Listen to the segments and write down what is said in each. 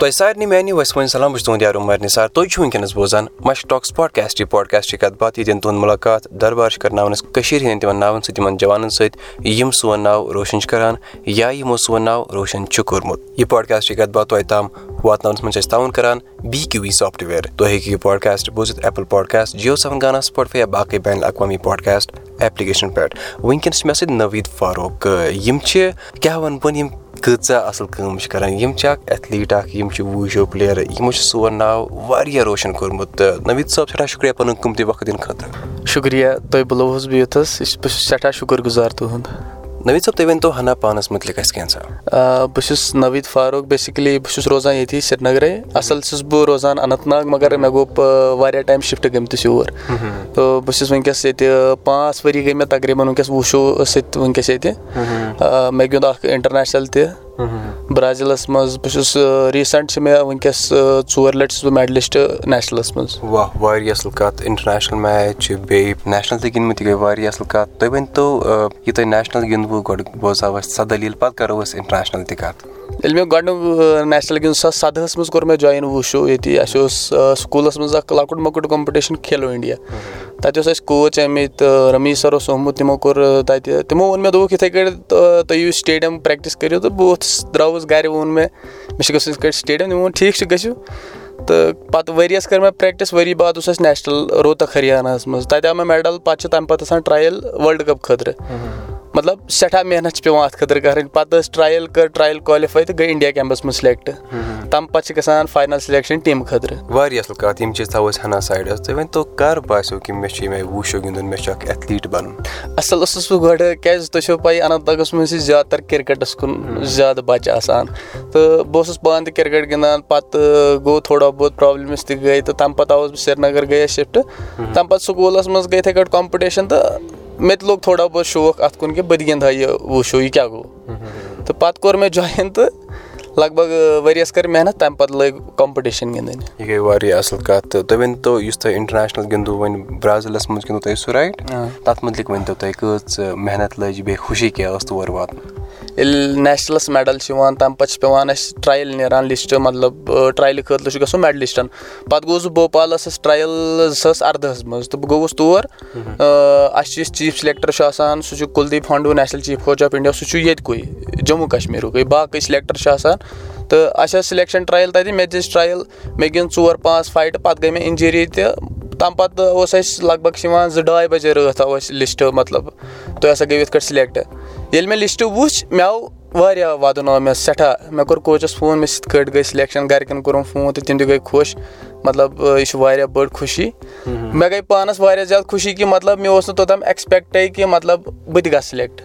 تۄہہِ سارنٕے میانہِ سلام بہٕ چھُس تُہُنٛد تُہۍ چھِو وٕنکیٚنس بوزان مش ٹاکس پاڈکاسٹ یہِ پاڈکاسٹ کتھ باتھ ییٚتٮ۪ن تُہُنٛد مُلاقات دربار چھِ کرناوان أسۍ کٔشیٖر ہٕنٛدٮ۪ن تِمن ناوَن سۭتۍ تِمن جوانن سۭتۍ یِم سون ناو روشن چھِ کران یا یِمو سون ناو روشن چھُ کوٚرمُت۔ یہِ پاڈکاسٹ کتھ باتھ تۄہہِ تام واتناونس منٛز چھِ أسۍ تعاوُن کران بی کیو وی سافٹویر تُہۍ ہیٚکِو یہِ پاڈکاسٹ بوٗزِتھ ایپل پاڈکاسٹ جیو سیون گانا سُپاٹفاے یا باقٕے بین الاقوامی پاڈکاسٹ ایپلِکیشن پٮ۪ٹھ۔ وٕنکیٚنس چھِ مےٚ سۭتۍ نٔویٖد فاروق یِم چھِ کیاہ وَنہٕ بہٕ کۭژاہ اَصٕل کٲم چھِ کران یِم چھِ اکھ ایتھلیٖٹ اکھ یِم چھِ ووٗشو پٕلیر یِمو چھُ سون ناو واریاہ روشن کوٚرمُت تہٕ نٔویٖد صٲب سٮ۪ٹھاہ شُکرِیا پَنُن قۭمتی وقت دِنہٕ خٲطرٕ شُکرِیا تۄہہِ بُلووُس بہٕ یوٚتھَس بہٕ چھُس سٮ۪ٹھاہ شُکُر گُزار تُہُنٛد نٔویٖد صٲب تُہۍ ؤنۍتو ہنا پانَس مُتعلِق اَسہِ کینٛژھا بہٕ چھُس نٔویٖد فاروق بیسِکٔلی بہٕ چھُس روزان ییٚتی سرینگرے اَصٕل چھُس بہٕ روزان اننت ناگ مگر مےٚ گوٚو واریاہ ٹایم شِفٹ گٔمتِس یور تہٕ بہٕ چھُس وٕنکیٚس ییٚتہِ پانٛژھ ؤری گٔے مےٚ تقریٖبن وٕنکیٚس وُشوٗ سۭتۍ وٕنکیٚس ییٚتہِ مےٚ گیُنٛد اکھ اِنٹرنیشنل تہِ برازِلس منٛز بہٕ چھُس ریٖسنٛٹ چھِ مےٚ وٕنکیٚس ژور لَٹہِ چھُس بہٕ میڈلِسٹ نیشنلس منٛز واہ واریاہ اَصٕل کَتھ اِنٹرنیشنل میچ چھِ بیٚیہِ نیشنل تہِ گِنٛدمٕتۍ یہِ گٔے واریاہ اَصٕل کَتھ تُہۍ ؤنۍتو یہِ تۄہہِ نیشنل گِنٛدوٕ گۄڈٕ بوزہاو أسۍ سۄ دٔلیٖل پَتہٕ کَرو أسۍ اِنٹرنیشنل تہِ کَتھ ییٚلہِ مےٚ گۄڈٕنیُک نیشنل گِنٛد زٕ ساس سَدہَس منٛز کوٚر مےٚ جویِن وُشوٗ ییٚتی اَسہِ اوس سکوٗلَس منٛز اکھ لۄکُٹ مۄکُٹ کَمپِٹِشن کھیلو اِنڈیا تَتہِ اوس اَسہِ کوچ آمٕتۍ رمیٖش سَر اوس آمُت تِمو کوٚر تَتہِ تِمو ووٚن مےٚ دوٚپُکھ یِتھٕے کٲٹھۍ تُہۍ یِیِو سِٹیڈیَم پرٛیکٹِس کٔرِو تہٕ بہٕ ووٚتھُس درٛاوُس گرِ ووٚن مےٚ مےٚ چھُ گژھُن یِتھ کٲٹھۍ سِٹیڈیَم تِمو ووٚن ٹھیٖک چھُ گٔژھِو۔ تہٕ پَتہٕ ؤرِیَس کٔر مےٚ پرٛیکٹِس ؤری باد اوس اَسہِ نیشنَل روتَک ہریاناہَس منٛز تَتہِ آو مےٚ میڈَل پَتہٕ چھِ تَمہِ پَتہٕ آسان ٹرٛایِل وٲلڈٕ کَپ خٲطرٕ مطلب سٮ۪ٹھاہ محنت چھِ پیٚوان اَتھ خٲطرٕ کَرٕنۍ پَتہٕ ٲس ٹرٛایِل کٔر ٹرٛایِل کالِفاے تہٕ گٔے اِنڈیا کیمپَس منٛز سِلیکٹ تَمہِ پَتہٕ چھِ گژھان فاینَل سِلیکشَن ٹیٖمہٕ خٲطرٕ واریاہ اَصٕل کَتھ یِم چیٖز تھاوو أسۍ ہنا سایڈَس تُہۍ ؤنۍتو کَر باسیٚو کہِ مےٚ چھُ ییٚمہِ آیہِ وُشو گِنٛدُن مےٚ چھُ اکھ ایتھلیٖٹ بَنُن اَصٕل اوسُس بہٕ گۄڈٕ کیازِ تُہۍ چھو پَیی اننت ناگَس منٛز چھِ زیادٕ تر کِرکَٹَس کُن زیادٕ بَچہٕ آسان تہٕ بہٕ اوسُس پانہٕ تہِ کِرکَٹ گِنٛدان پَتہٕ گوٚو تھوڑا بہت پرابلِمٕز تہِ گٔے تہٕ تَمہِ پَتہٕ آوُس بہٕ سرینگر اَسہِ شِفٹ تَمہِ پَتہٕ سکوٗلَس منٛز گٔے یِتھٕے کٲٹھۍ کَمپِٹِشَن تہٕ مےٚ تہِ لوٚگ تھوڑا بہت شوق اَتھ کُن کہِ بہٕ تہِ گِنٛدٕ ہا یہِ وُچھو یہِ کیاہ گوٚو۔ تہٕ پَتہٕ کوٚر مےٚ جویِن تہٕ لگ بگ ؤرِیَس کٔر محنت تَمہِ پَتہٕ لٲگۍ کَمپِٹِشَن گِنٛدٕنۍ۔ یہِ گٔے واریاہ اَصٕل کَتھ تہٕ تُہۍ ؤنۍتو یُس تۄہہِ اِنٹَرنیشنَل گِنٛدوٕ وۄنۍ برٛازِلَس منٛز گِنٛدوٕ تۄہہِ سُہ رایٹ؟ تَتھ مُتعلِق ؤنۍتو تُہۍ کۭژ محنت لٔج بیٚیہِ خوشی کیاہ ٲس تور واتُن ییٚلہِ نیشنَلَس میڈَل چھِ یِوان تَمہِ پَتہٕ چھِ پیٚوان اَسہِ ٹرٛایِل نیران لِسٹ مطلب ٹرٛایلہِ خٲطرٕ چھُ گژھُن میڈلِسٹَن پَتہٕ گوٚوُس بہٕ بوپالَس ٹرٛایِل زٕ ساس اَردَہَس منٛز تہٕ بہٕ گوٚوُس تور. اَسہِ چھُ یُس چیٖف سِلیکٹَر چھُ آسان سُہ چھُ Kuldeep Handoo national chief coach of India سُہ چھُ ییٚتہِ جموں کَشمیٖرُکُے باقٕے سِلیکٹَر چھِ آسان. تہٕ اَسہِ ٲس سِلیکشَن ٹرٛایِل تَتہِ مےٚ دِژ ٹرٛایِل مےٚ گِنٛد ژور پانٛژھ فایٹہٕ پَتہٕ گٔے مےٚ اِنجٕری تہِ. تَمہِ پَتہٕ اوس اَسہِ لگ بگ چھِ یِوان زٕ ڈاے بَجے رٲتھ آو اَسہِ لِسٹ مطلب تُہۍ ہَسا گٔیو یِتھ کٲٹھۍ سِلیکٹ ییٚلہِ مےٚ لِسٹ وٕچھ مےٚ آو واریاہ وَدُن آو مےٚ سٮ۪ٹھاہ مےٚ کوٚر کوچَس فون مےٚ یِتھ کٲٹھۍ گٔے سِلیکشَن گَرِکٮ۪ن کوٚرُم فون تہٕ تِم تہِ گٔے خۄش مطلب یہِ چھُ واریاہ بٔڑ خوشی۔ مےٚ گٔے پانَس واریاہ زیادٕ خوشی کہِ مطلب مےٚ اوس نہٕ توٚتام ایٚکٕسپیکٹَے کہِ مطلب بہٕ تہِ گژھٕ سِلیکٹ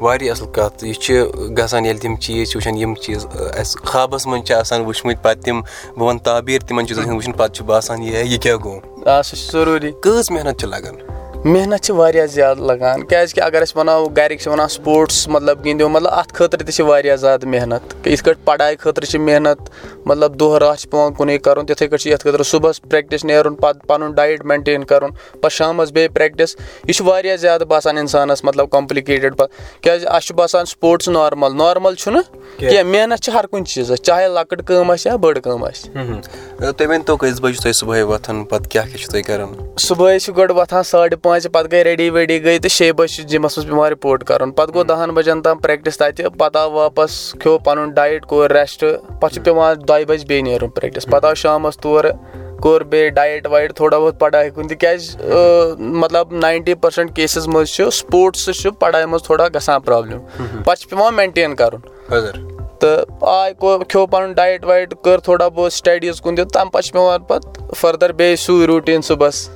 واریاہ اَصٕل کَتھ۔ یہِ چھِ گژھان ییٚلہِ تِم چیٖز چھِ وٕچھان یِم چیٖز اَسہِ خابَس منٛز چھِ آسان وٕچھمٕتۍ پَتہٕ تِم بہٕ وَنہٕ تعبیٖر تِمَن چیٖزَن ہٕنٛدۍ وٕچھُن پَتہٕ چھُ باسان یہِ ہے یہِ کیاہ گوٚو؟ آ سُہ چھُ ضروٗری۔ کۭژ محنت چھِ لَگان محنت چھِ واریاہ زیادٕ لَگان کیٛازِکہِ اگر أسۍ وَنو گَرِکۍ چھِ وَنان سپوٹٕس مطلب گِنٛدِو مطلب اَتھ خٲطرٕ تہِ چھِ واریاہ زیادٕ محنت یِتھ کٲٹھۍ پَڑاے خٲطرٕ چھِ محنت مطلب دۄہ راتھ چھِ پیٚوان کُنُے کَرُن تِتھٕے کٲٹھۍ چھِ یَتھ خٲطرٕ صُبحس پرٛیکٹِس نیرُن پَتہٕ پَنُن ڈایِٹ مینٹین کَرُن پَتہٕ شامَس بیٚیہِ پرٛیکٹِس یہِ چھُ واریاہ زیادٕ باسان اِنسانَس مطلب کَمپلِکیٹِڈ پَتہٕ کیازِ اَسہِ چھُ باسان سپوٹٕس نارمَل نارمَل چھُنہٕ کینٛہہ۔ محنت چھِ ہر کُنہِ چیٖزَس چاہے لۄکٕٹ کٲم آسہِ یا بٔڑ کٲم آسہِ۔ تُہۍ کٔژِ بَجہِ صُبحٲے وۄتھان پَتہٕ کیاہ کیاہ چھُو تُہۍ کَران؟ صُبحٲے چھِ گۄڈٕ وۄتھان ساڑِ پانٛژِ پَتہٕ گٔے ریڈی ویڈی گٔے تہٕ شیٚیہِ بَجہِ چھُ جِمَس منٛز پیٚوان رِپوٹ کَرُن. پَتہٕ گوٚو دَہَن بَجَن تام پرٛیکٹِس تَتہِ پَتہٕ آو واپَس کھیٚو پَنُن ڈایِٹ کوٚر ریسٹ پَتہٕ چھُ پیٚوان دۄیہِ بَجہِ بیٚیہِ نیرُن پرٛیکٹِس پَتہٕ آو شامَس تورٕ کوٚر بیٚیہِ ڈایِٹ وایِٹ تھوڑا بہت پَڑاے کُن تِکیازِ مطلب ناینٹی پٔرسَنٛٹ کیسِز منٛز چھُ سپوٹٕس چھُ پَڑاے منٛز تھوڑا گژھان پرابلِم پَتہٕ چھُ پیٚوان مینٹین کَرُن. تہٕ آے کوٚر کھیٚو پَنُن ڈایِٹ وایِٹ کٔر تھوڑا بہت سٹیڈیٖز کُن تہِ تَمہِ پَتہٕ چھُ پیٚوان پَتہٕ فٔردَر بیٚیہِ سُے روٗٹیٖن صُبحس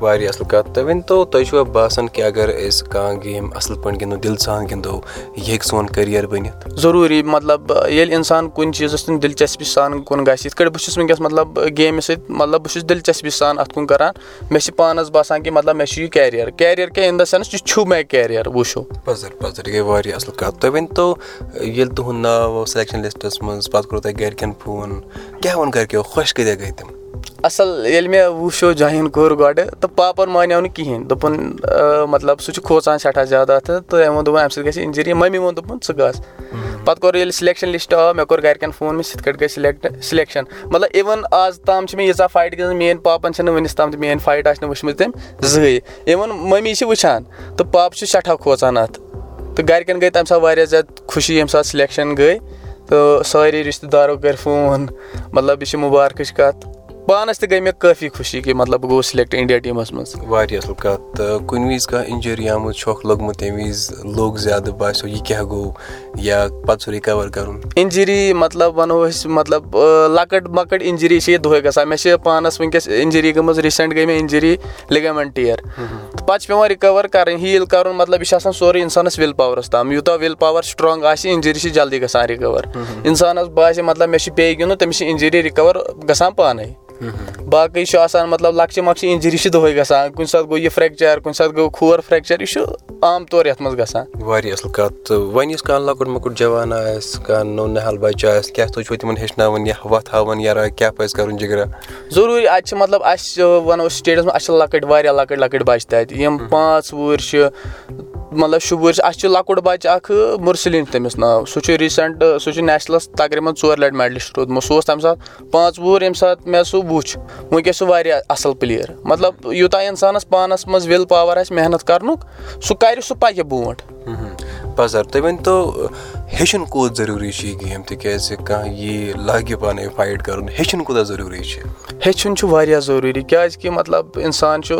واریاہ اَصٕل کَتھ تُہۍ ؤنۍتو تۄہہِ چھُوا باسان کہِ اگر أسۍ کانٛہہ گیم اَصٕل پٲٹھۍ گِنٛدو دِل سان گِنٛدو یہِ ہیٚکہِ سون کٔریر بٔنِتھ ضروٗری مطلب ییٚلہِ اِنسان کُنہِ چیٖزَس کُن دِلچَسپی سان کُن گژھِ یِتھ کٲٹھۍ بہٕ چھُس وٕنکیٚس مطلب گیمہِ سۭتۍ مطلب بہٕ چھُس دِلچَسپی سان اَتھ کُن کَران مےٚ چھِ پانَس باسان کہِ مطلب مےٚ چھُ یہِ کیریر کیریر کیاہ اِن دَ سیٚنٕس یہِ چھُ مےٚ کیریر وٕچھو پَزر پَزر یہِ گٔے واریاہ اَصٕل کَتھ تُہۍ ؤنۍتو ییٚلہِ تُہُنٛد ناو اوس سِلیکشَن لِسٹَس منٛز پَتہٕ کوٚرُو تۄہہِ گَرِکٮ۪ن فون کیاہ ووٚن گَرِکیو خۄش کۭتیاہ گٔے تِم اَصٕل ییٚلہِ مےٚ وُچھو جایِن کوٚر گۄڈٕ تہٕ پاپَن مانیو نہٕ کِہیٖنۍ۔ دوٚپُن مطلب سُہ چھُ کھوژان سٮ۪ٹھاہ زیادٕ اَتھ تہٕ تٔمۍ ووٚن دوٚپُن اَمہِ سۭتۍ گژھِ اِنجری مٔمی ووٚن دوٚپُن ژٕ گژھ پَتہٕ کوٚر ییٚلہِ سِلیکشَن لِسٹ آو مےٚ کوٚر گرِکٮ۪ن فون مےٚ سِتھ کٲٹھۍ گژھِ سِلیکٹ سِلیکشَن مطلب اِوٕن آز تام چھِ مےٚ ییٖژاہ فایٹ گٔمٕژ میٲنۍ پاپَن چھِنہٕ وٕنیُک تام تہِ میٲنۍ فایٹ آسہِ نہٕ وٕچھمٕژ تٔمۍ زٕہٕے اِوٕن مٔمی چھِ وٕچھان تہٕ پاپہٕ چھُ سٮ۪ٹھاہ کھوژان اَتھ۔ تہٕ گرِکٮ۪ن گٔے تَمہِ ساتہٕ واریاہ زیادٕ خوشی ییٚمہِ ساتہٕ سِلیکشَن گٔے۔ تہٕ سٲری رِشتہٕ دارو کٔرۍ فون مطلب یہِ چھِ مُبارکٕچ کَتھ پانَس تہِ گٔے مےٚ کٲفی خوشی کہِ مطلب بہٕ گوٚوُس سِلیکٹ اِنڈیا ٹیٖمَس منٛز۔ واریاہ اَصٕل کَتھ۔ تہٕ کُنہِ وِزِ کانٛہہ اِنجری آمُت چھۄکھ لوٚگمُت تَمہِ وِزِ لوٚگ زیادٕ باسیٚو یہِ کیاہ گوٚو یا پَتہٕ سُہ رِکَور کَرُن۔ اِنجری مطلب وَنو أسۍ مطلب لۄکٕٹ مۄکٕٹ اِنجری چھِ ییٚتہِ دۄہے گژھان۔ مےٚ چھِ پانَس وٕنکیٚس اِنجری گٔمٕژ ریٖسنٛٹ گٔے مےٚ اِنجری ٹِیر تہٕ پَتہٕ چھُ پیٚوان رِکَور کَرٕنۍ ہیٖل کَرُن مطلب یہِ چھُ آسان سورُے اِنسانَس وِل پاورَس تام. یوٗتاہ وِل پاوَر سٹرانٛگ آسہِ اِنجری چھِ جلدی گژھان رِکَور اِنسانَس باسہِ مطلب مےٚ چھُ بیٚیہِ گِنٛدُن تٔمِس چھِ اِنجری رِکَور گژھان پانَے۔ باقٕے چھُ آسان مطلب لۄکچہِ مۄکچہِ اِنجری چھِ دۄہے گژھان کُنہِ ساتہٕ گوٚو یہِ فریکچر کُنہِ ساتہٕ گوٚو کھور فریکچر یہِ چھُ عام طور یَتھ منٛز گژھان۔ واریاہ اَصٕل کَتھ۔ تہٕ وۄنۍ یُس کانٛہہ لۄکُٹ مۄکُٹ جوان آسہِ کانٛہہ نوٚو نِہال بَچہٕ آسہِ کیاہ تُہۍ چھِو تِمن ہیٚچھناوان یا وَتھ ہاوان یا کیاہ پَزِ کَرُن جِگرا؟ ضروٗری اَتہِ چھِ مطلب اَسہِ وَنو سِٹیٹَس منٛز اَسہِ چھِ لۄکٕٹۍ واریاہ لۄکٕٹۍ لۄکٕٹۍ بَچہٕ یِم پانٛژھ وُہٕرۍ چھِ مطلب شُوُرۍ چھِ اَسہِ چھُ لۄکُٹ بَچہٕ اکھ مُرسلیٖن تٔمِس ناو سُہ چھُ ریٖسنٛٹ سُہ چھُ نیشنَلَس تقریٖبن ژور لَٹہِ میڈلِسٹ روٗدمُت سُہ اوس تَمہِ ساتہٕ پانٛژھ وُہُر ییٚمہِ ساتہٕ مےٚ سُہ وُچھ وٕنکیٚس چھُ واریاہ اَصٕل پٕلیر مطلب یوٗتاہ اِنسانَس پانَس منٛز وِل پاوَر آسہِ محنت کَرنُک سُہ کَرِ سُہ پَکہِ برونٛٹھ بَزر تُہۍ ؤنتو ہیٚچھُن کوٗت ضروٗری چھُ یہِ گیم تِکیازِ کانٛہہ یی لاگہِ پانے فایٹ کَرُن ہیٚچھُن کوٗتاہ ضروٗری چھُ؟ ہیٚچھُن چھُ واریاہ ضروٗری کیازِ کہِ مطلب اِنسان چھُ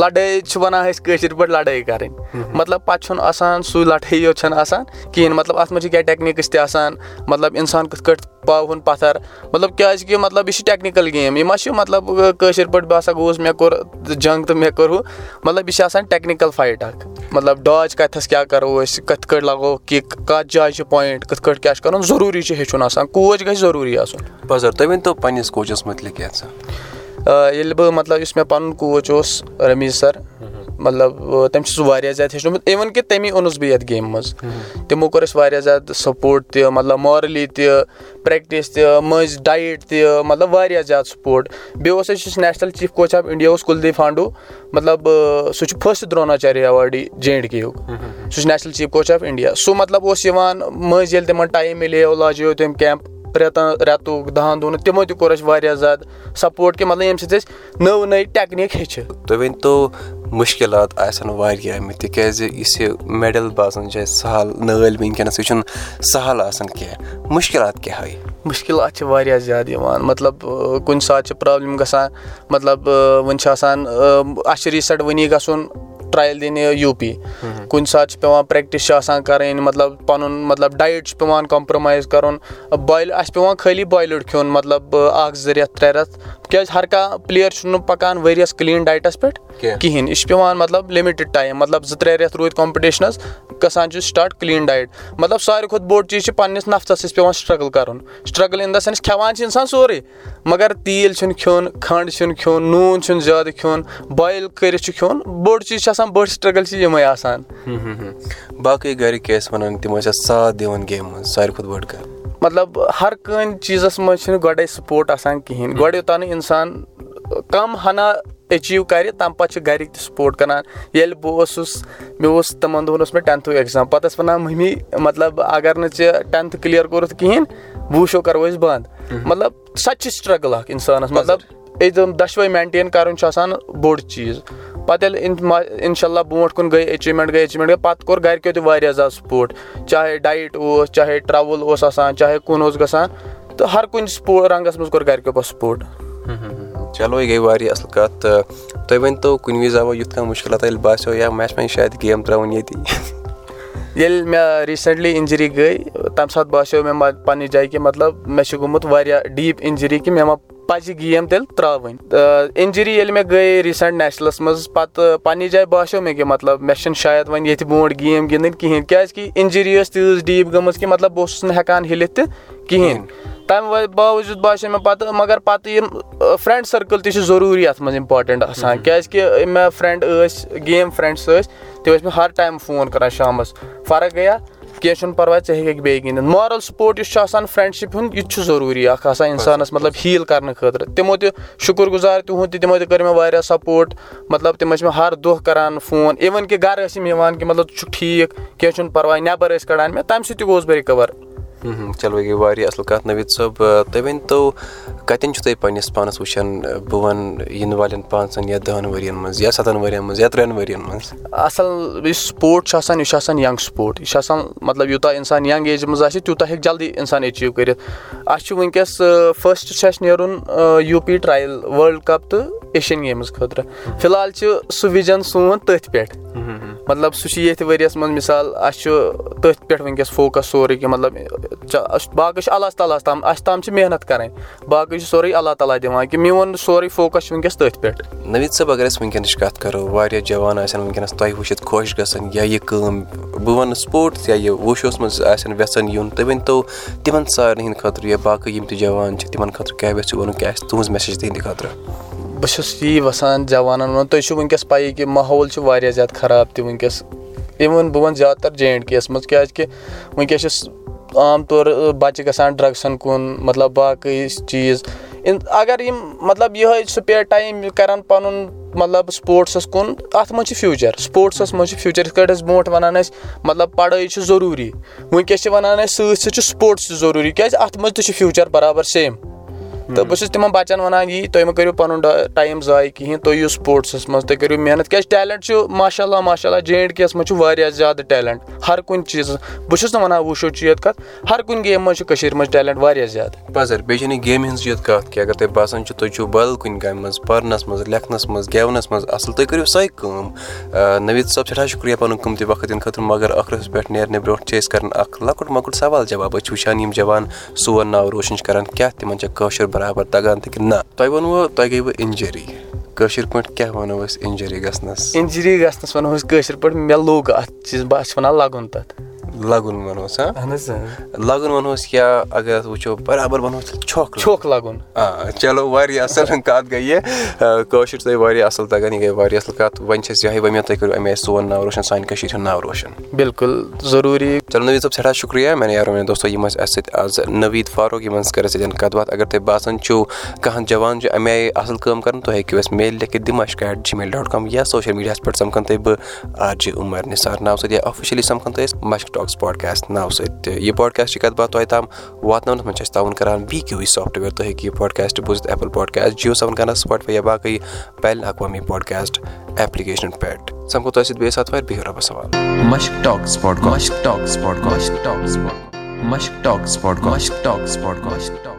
لَڑٲے چھِ وَنان أسۍ کٲشِر پٲٹھۍ لَڑٲے کَرٕنۍ۔ مطلب پَتہٕ چھُنہٕ آسان سُے لَڑٲے یوت چھنہٕ آسان کِہیٖنۍ مطلب اَتھ منٛز چھِ کیٚنٛہہ ٹیکنیٖکٕس تہِ آسان مطلب اِنسان کِتھ کٲٹھۍ پاوُن پَتھر مطلب کیازِ کہِ مطلب یہِ چھِ ٹیکنِکَل گیم یہِ ما چھِ مطلب کٲشِر پٲٹھۍ بہٕ ہسا گوٚوُس مےٚ کوٚر جنٛگ تہٕ مےٚ کوٚر ہُہ مطلب یہِ چھِ آسان ٹیکنِکَل فایٹ اکھ۔ مطلب ڈاج کَتھٮ۪س کیاہ کَرو أسۍ کِتھ کٲٹھۍ لگاوو کِک کَتھ جایہِ چھِ پویِنٛٹ کِتھ کٲٹھۍ کیاہ چھُ کَرُن؟ ضروٗری چھُ ہیٚچھُن آسان کوچ گژھِ ضروٗری آسُن۔ تُہۍ پَنٕنِس کوچَس مُتعلِق ییٚلہِ بہٕ مطلب یُس مےٚ پَنُن کوچ اوس رمیٖز سَر مطلب تٔمۍ چھُ سُہ واریاہ زیادٕ ہیٚچھنومُت۔ اِوٕن کہِ تٔمی اوٚنُس بہٕ یَتھ گیمہِ منٛز۔ تِمو کوٚر اَسہِ واریاہ زیادٕ سَپوٹ تہِ مطلب مارلی تہِ پرٛٮ۪کٹِس تہِ مٔنٛزۍ ڈایِٹ تہِ مطلب واریاہ زیادٕ سپوٹ بیٚیہِ اوس اَسہِ یُس national chief coach of India اوس کُلدیپ فانڈوٗ مطلب سُہ چھُ first Dronacharya awardee J and کے یُک سُہ چھُ national chief coach of India سُہ مطلب اوس یِوان مٔنٛزۍ ییٚلہِ تِمن ٹایم مِلیو لاجیو تٔمۍ کیمپ رٮ۪تن رٮ۪تُک دَہن دۄہن تِمو تہِ کوٚر اَسہِ واریاہ زیادٕ سَپوٹ کہِ مطلب ییٚمہِ سۭتۍ أسۍ نٔو نٔے ٹیکنیٖک ہیٚچھِ۔ تُہۍ ؤنتو مُشکِلات آسن واریاہ آمٕتۍ تِکیازِ یُس یہِ میڈَل باسان چھِ اَسہِ سہل نٲلۍ وٕنکیٚنَس یہِ چھُنہٕ سہل آسان کینٛہہ۔ مُشکِلات کیاہ ہاے مُشکِلات چھِ واریاہ زیادٕ یِوان۔ مطلب کُنہِ ساتہٕ چھِ پرابلِم گژھان۔ مطلب وۄنۍ چھِ آسان اَسہِ چھِ ریٖسنٛٹ وٕنی گژھُن ٹرٛایِل دِنہِ یوٗ پی کُنہِ ساتہٕ چھِ پیٚوان پرٛٮ۪کٹِس چھِ آسان کَرٕنۍ مطلب پَنُن مطلب ڈایِٹ چھُ پیٚوان کَمپرٛومایز کَرُن بویِل اَسہِ پیٚوان خٲلی بویلٕڈ کھیوٚن مطلب اکھ زٕ رٮ۪تھ ترٛےٚ رٮ۪تھ کیازِ ہر کانٛہہ پٕلیر چھُنہٕ پَکان ؤریَس کٕلیٖن ڈایٹَس پٮ۪ٹھ کِہینۍ یہِ چھُ پیٚوان مطلب لِمِٹِڈ ٹایم مطلب زٕ ترٛےٚ رٮ۪تھ روٗدۍ کَمپِٹِشنَس گژھان چھُ سٹاٹ کٕلیٖن ڈایٹ مطلب ساروی کھۄتہٕ بوٚڑ چیٖز چھُ پَنٕنِس نَفتَس سۭتۍ پیٚوان سٹرٛگٕل کَرُن سٹرٛگٕل اِن دَ سیٚنٕس کھٮ۪وان چھُ اِنسان سورُے مگر تیٖل چھُنہٕ کھیوٚن کھنٛڈ چھُنہٕ کھیوٚن نوٗن چھُنہٕ زیادٕ کھیوٚن بویِل کٔرِتھ چھُ کھیوٚن بوٚڑ چیٖز چھُ آسان بٔڑ سٹرٛگٕل چھِ یِمے آسان۔ باقٕے گرِکۍ ٲسۍ وَنان تِم ٲسۍ اَتھ ساتھ دِوان گیمہِ منٛز ساروی کھۄتہٕ بٔڑ کَتھ۔ مطلب ہر کُنہِ چیٖزَس منٛز چھُنہٕ گۄڈَے سپوٹ آسان کِہینۍ۔ گۄڈٕ یوٚتانۍ نہٕ اِنسان کَم ہنا ایٚچیٖو کَرِ تَمہِ پَتہٕ چھِ گرِکۍ تہِ سپوٹ کران۔ ییٚلہِ بہٕ اوسُس مےٚ اوس تِمن دۄہن اوس مےٚ ٹینتھُک ایٚگزام۔ پَتہٕ ٲسۍ وَنان مٔمی مطلب اَگر نہٕ ژےٚ ٹینتھ کٕلیر کوٚرُتھ کِہینۍ بہٕ وٕچھو کَرو أسۍ بنٛد. مطلب سۄ تہِ چھِ سٹرگٕل اکھ اِنسانَس۔ مطلب دۄشوے مینٹین کَرُن چھُ آسان بوٚڑ چیٖز پَتہٕ ییٚلہِ اِنشاء اللہ برونٛٹھ کُن گٔے ایٚچیٖومینٹ گٔے ایٚچیٖومینٹ گٔے پَتہٕ کوٚر گرِکیو تہِ واریاہ زیادٕ سپوٹ چاہے ڈایِٹ اوس چاہے ٹرٛاوٕل اوس آسان چاہے کُن اوس گژھان تہٕ ہر کُنہِ سپو رنٛگَس منٛز کوٚر گرِکیو پَتہٕ سپوٹ چلو یہِ گٔے واریاہ اَصٕل کَتھ تہٕ تُہۍ ؤنتو کُنہِ وِزِ آو یُتھ کانٛہہ مُشکِلات ییٚلہِ باسیٚو یا مےٚ چھِ وۄنۍ شاید گیم ترٛاوٕنۍ ییٚتی؟ ییٚلہِ مےٚ ریٖسنٛٹلی اِنجری گٔے تَمہِ ساتہٕ باسیٚو مےٚ پَنٕنہِ جایہِ کہِ مطلب مےٚ چھُ گوٚمُت واریاہ ڈیٖپ اِنجری کہِ مےٚ ما پَزِ گیم تیٚلہِ ترٛاوٕنۍ۔ اِنجری ییٚلہِ مےٚ گٔے ریٖسنٛٹ نیشنَلَس منٛز پَتہٕ پَنٕنہِ جایہِ باسیٚو مےٚ کہِ مطلب مےٚ چھُنہٕ شاید وۄنۍ ییٚتہِ برونٛٹھ گیم گِنٛدٕنۍ کِہینۍ کیازِ کہِ اِنجری ٲس تیٖژ ڈیٖپ گٔمٕژ کہِ مطلب بہٕ اوسُس نہٕ ہٮ۪کان ہِلِتھ تہِ کِہینۍ۔ تَمہِ باوجوٗد باسیٚو مےٚ پَتہٕ مگر پَتہٕ یِم فرٛؠنٛڈ سٔرکٕل تہِ چھِ ضروٗری اَتھ منٛز اِمپاٹَنٛٹ آسان۔ کیازِ کہِ مےٚ فرٛؠنٛڈ ٲسۍ گیم فرٛؠنٛڈٕس ٲسۍ تِم ٲسۍ مےٚ ہر ٹایم فون کَران شامَس۔ فرق گٔیا کینٛہہ چھُنہٕ پَرواے ژٕ ہیٚککھ بیٚیہِ گِنٛدِتھ مارَل سپوٹ یُس چھُ آسان فرٛؠنٛڈشِپ ہُنٛد یہِ تہِ چھُ ضروٗری اکھ آسان اِنسانَس مطلب ہیٖل کَرنہٕ خٲطرٕ تِمو تہِ شُکُر گُزار تِہُنٛد تہِ تِمو تہِ کٔر مےٚ واریاہ سَپوٹ مطلب تِم ٲسۍ مےٚ ہر دۄہ کَران فون اِوٕن کہِ گرٕ ٲسۍ یِم یِوان کہِ مطلب ژٕ چھُکھ ٹھیٖک کینٛہہ چھُنہٕ پَرواے نٮ۪بر ٲسۍ کَڑان مےٚ تَمہِ سۭتۍ تہِ گوٚوُس بہٕ رِکَور چلو یہِ گٔے واریاہ اَصٕل کَتھ نٔویٖد صٲب تُہۍ ؤنۍتو کَتٮ۪ن چھُو تُہۍ پنٛنِس پانَس وٕچھان بہٕ وَنہٕ یِنہٕ والٮ۪ن پانٛژَن یا دَہَن ؤرۍ یَن منٛز یا سَتَن ؤرۍ یَن منٛز یا ترٛٮ۪ن ؤرۍ یَن منٛز اَصٕل یُس سپوٹ چھُ آسان یہِ چھُ آسان یَنٛگ سپوٹ یہِ چھُ آسان مطلب یوٗتاہ اِنسان یَنٛگ ایجہِ منٛز آسہِ تیوٗتاہ ہیٚکہِ جلدی اِنسان ایٚچیٖو کٔرِتھ اَسہِ چھُ وٕنکیٚس فٔسٹ چھُ اَسہِ نیرُن U P trial world cup تہٕ ایشیَن گیمٕز خٲطرٕ فِلحال چھُ سُہ وِجَن سون تٔتھۍ پٮ۪ٹھ مطلب سُہ چھُ ییٚتھۍ ؤرۍ یَس منٛز مِثال اَسہِ چھُ تٔتھۍ پٮ۪ٹھ وٕنکیٚس فوکَس سورُے کینٛہہ مطلب باقٕے چھُ اللہ تعالیٰ ہَس تام اَسہِ تام چھِ محنت کَرٕنۍ باقٕے چھُ سورُے اللہ تعالیٰ دِوان کہِ میون سورُے فوکَس چھُ وٕنکیٚس تٔتھۍ پٮ۪ٹھ۔ نٔویٖد صٲب اگر أسۍ وٕنکیٚنٕچ کَتھ کَرو واریاہ جوان آسن وٕنکیٚنَس تۄہہِ وٕچھِتھ خۄش گژھان یا یہِ کٲم بہٕ وَنہٕ سپوٹٕس یا یہِ وُشوَس منٛز آسن یَژھان یُن تُہۍ ؤنۍتو تِمَن سارنٕے ہِنٛدِ خٲطرٕ یا باقٕے یِم تہِ جوان چھِ تِمَن خٲطرٕ کیٛاہ یژھِو وَنُن کیٛاہ آسہِ تُہٕنٛز میسیج تِہِنٛدِ خٲطرٕ بہٕ چھُس یی یَژھان جوانَن وَنُن تُہۍ چھُو وٕنکیٚس پَیی کہِ ماحول چھُ واریاہ زیادٕ خراب تہِ وٕنکیٚس اِوٕن بہٕ وَنہٕ زیادٕ تر جے اینٛڈ کے یَس منٛز کیازِ کہِ وٕنکیٚس چھُ عام طور بَچہِ گژھان ڈرٛگسَن کُن مطلب باقٕے چیٖز۔ اگر یِم مطلب یِہوے سُپیر ٹایم کَرَن پَنُن مطلب سپوٹسَس کُن اَتھ منٛز چھِ فیوٗچَر سپوٹسَس منٛز چھِ فیوٗچَر یِتھ کٲٹھۍ أسۍ برونٛٹھ وَنان ٲسۍ مطلب پَڑٲے چھِ ضروٗری۔ وٕنکیٚس چھِ وَنان اَسہِ سۭتۍ سۭتۍ چھُ سپوٹٕس تہِ ضروٗری کیازِ اَتھ منٛز تہِ چھُ فیوٗچَر برابر سیم تہٕ بہٕ چھُس تِمن بَچن وَنان یی تُہۍ مہ کٔرِو پَنُن ٹایم ضایہِ کِہینۍ تُہۍ یِیِو سپوٹسَس منٛز تُہۍ کٔرِو محنت کیازِ ٹیلنٹ چھُ ماشاء اللہ ماشاء اللہ جے اینڈ کے یَس منٛز چھُ واریاہ زیادٕ ٹیلنٹ ہر کُنہِ چیٖزَس بہٕ چھُس نہٕ وَنان وٕچھو چیٖز کَتھ ہر کُنہِ گیمہِ منٛز چھُ کٔشیٖر منٛز ٹیلنٹ واریاہ زیادٕ۔ پَزر بیٚیہِ چھَنہٕ یہِ گیمہِ ہِنٛز یوت کَتھ کہِ اَگر تۄہہِ باسان چھُ تُہۍ چھِو بدل کُنہِ کامہِ منٛز پَرنَس منٛز لیکھنَس منٛز گٮ۪ونَس منٛز اَصٕل تُہۍ کٔرِو سۄے کٲم۔ نٔویٖد صٲب سٮ۪ٹھاہ شُکرِیا پَنُن قۭمتی وقت دِنہٕ خٲطرٕ مگر ٲخرَس پٮ۪ٹھ نیرنہٕ برونٛٹھ چھِ أسۍ کَران اَکھ لۄکُٹ مۄکُٹ سوال جواب أسۍ چھِ وٕچھان یِم جوان سون ناو روشَن چھِ کَران کیٛاہ تِمَن چھےٚ کٲشُر برابر تَگان نہ تۄہہِ ووٚنوُ تۄہہِ گٔیوٕ اِنجری کٲشِر پٲٹھۍ کیاہ وَنو أسۍ اِنجری گژھنَس؟ اِنجری گژھنَس وَنو أسۍ کٲشِر پٲٹھۍ مےٚ لوٚگ اَتھ چیٖز بہٕ چھُس وَنان لَگُن تَتھ لَگُن وَنوس لَگُن وَنوس یا اَگر وٕچھو برابر وَنوس چھۄکھ چھۄکھ لَگُن آ چلو واریاہ اَصٕل کَتھ گٔے یہِ کٲشِر تۄہہِ واریاہ اَصٕل تَگان یہِ گٔے واریاہ اَصٕل کَتھ وۄنۍ چھِ أسۍ یِہوے ؤنِتھ تُہۍ کٔرِو اَمے سون ناو روشَن سانہِ کٔشیٖرِ ہُنٛد ناو روشَن بِلکُل ضروٗری چلو نٔویٖد صٲب سٮ۪ٹھاہ شُکرِیا میانہِ یارو میانہِ دوستو یِم ٲسۍ اَسہِ سۭتۍ آز نٔویٖد فاروق یِمن سۭتۍ کَرِ اَسہِ سۭتۍ کَتھ باتھ اَگر تۄہہِ باسان چھُو کانٛہہ جوان چھُ اَمہِ آیہِ اَصٕل کٲم کَران تُہۍ ہیٚکِو اَسہِ میل لیکھِتھ دِماش at G mail dot com یا سوشَل میٖڈیاہَس پٮ۪ٹھ سَمکھان تُہۍ بہٕ آر جی عُمر نِثار ناو سۭتۍ یا آفِشلی سَمکھان تُہۍ أسۍ مَشک ٹاکٕس پاڈکاسٹ ناو سۭتۍ تہِ یہِ پاڈکاسٹٕچ کَتھ باتھ تۄہہِ تام واتناونَس منٛز چھِ أسۍ تاوُن کَران وی کیوٗ وی سافٹوِیَر تُہۍ ہیٚکِو یہِ پاڈکاسٹ بوٗزِتھ ایپٕل پاڈکاسٹ جِیو سیوَن کَران سٕپاٹفاے یا باقٕے بین الاقوامی پاڈکاسٹ ایپلِکیشنَن پٮ۪ٹھ سَمکھو تۄہہِ سۭتۍ بیٚیہِ آتھوارِ بِہِو رۄبَس پاڈکاسٹ پاڈکاسٹ پاڈکاسٹ پاڈکاسٹ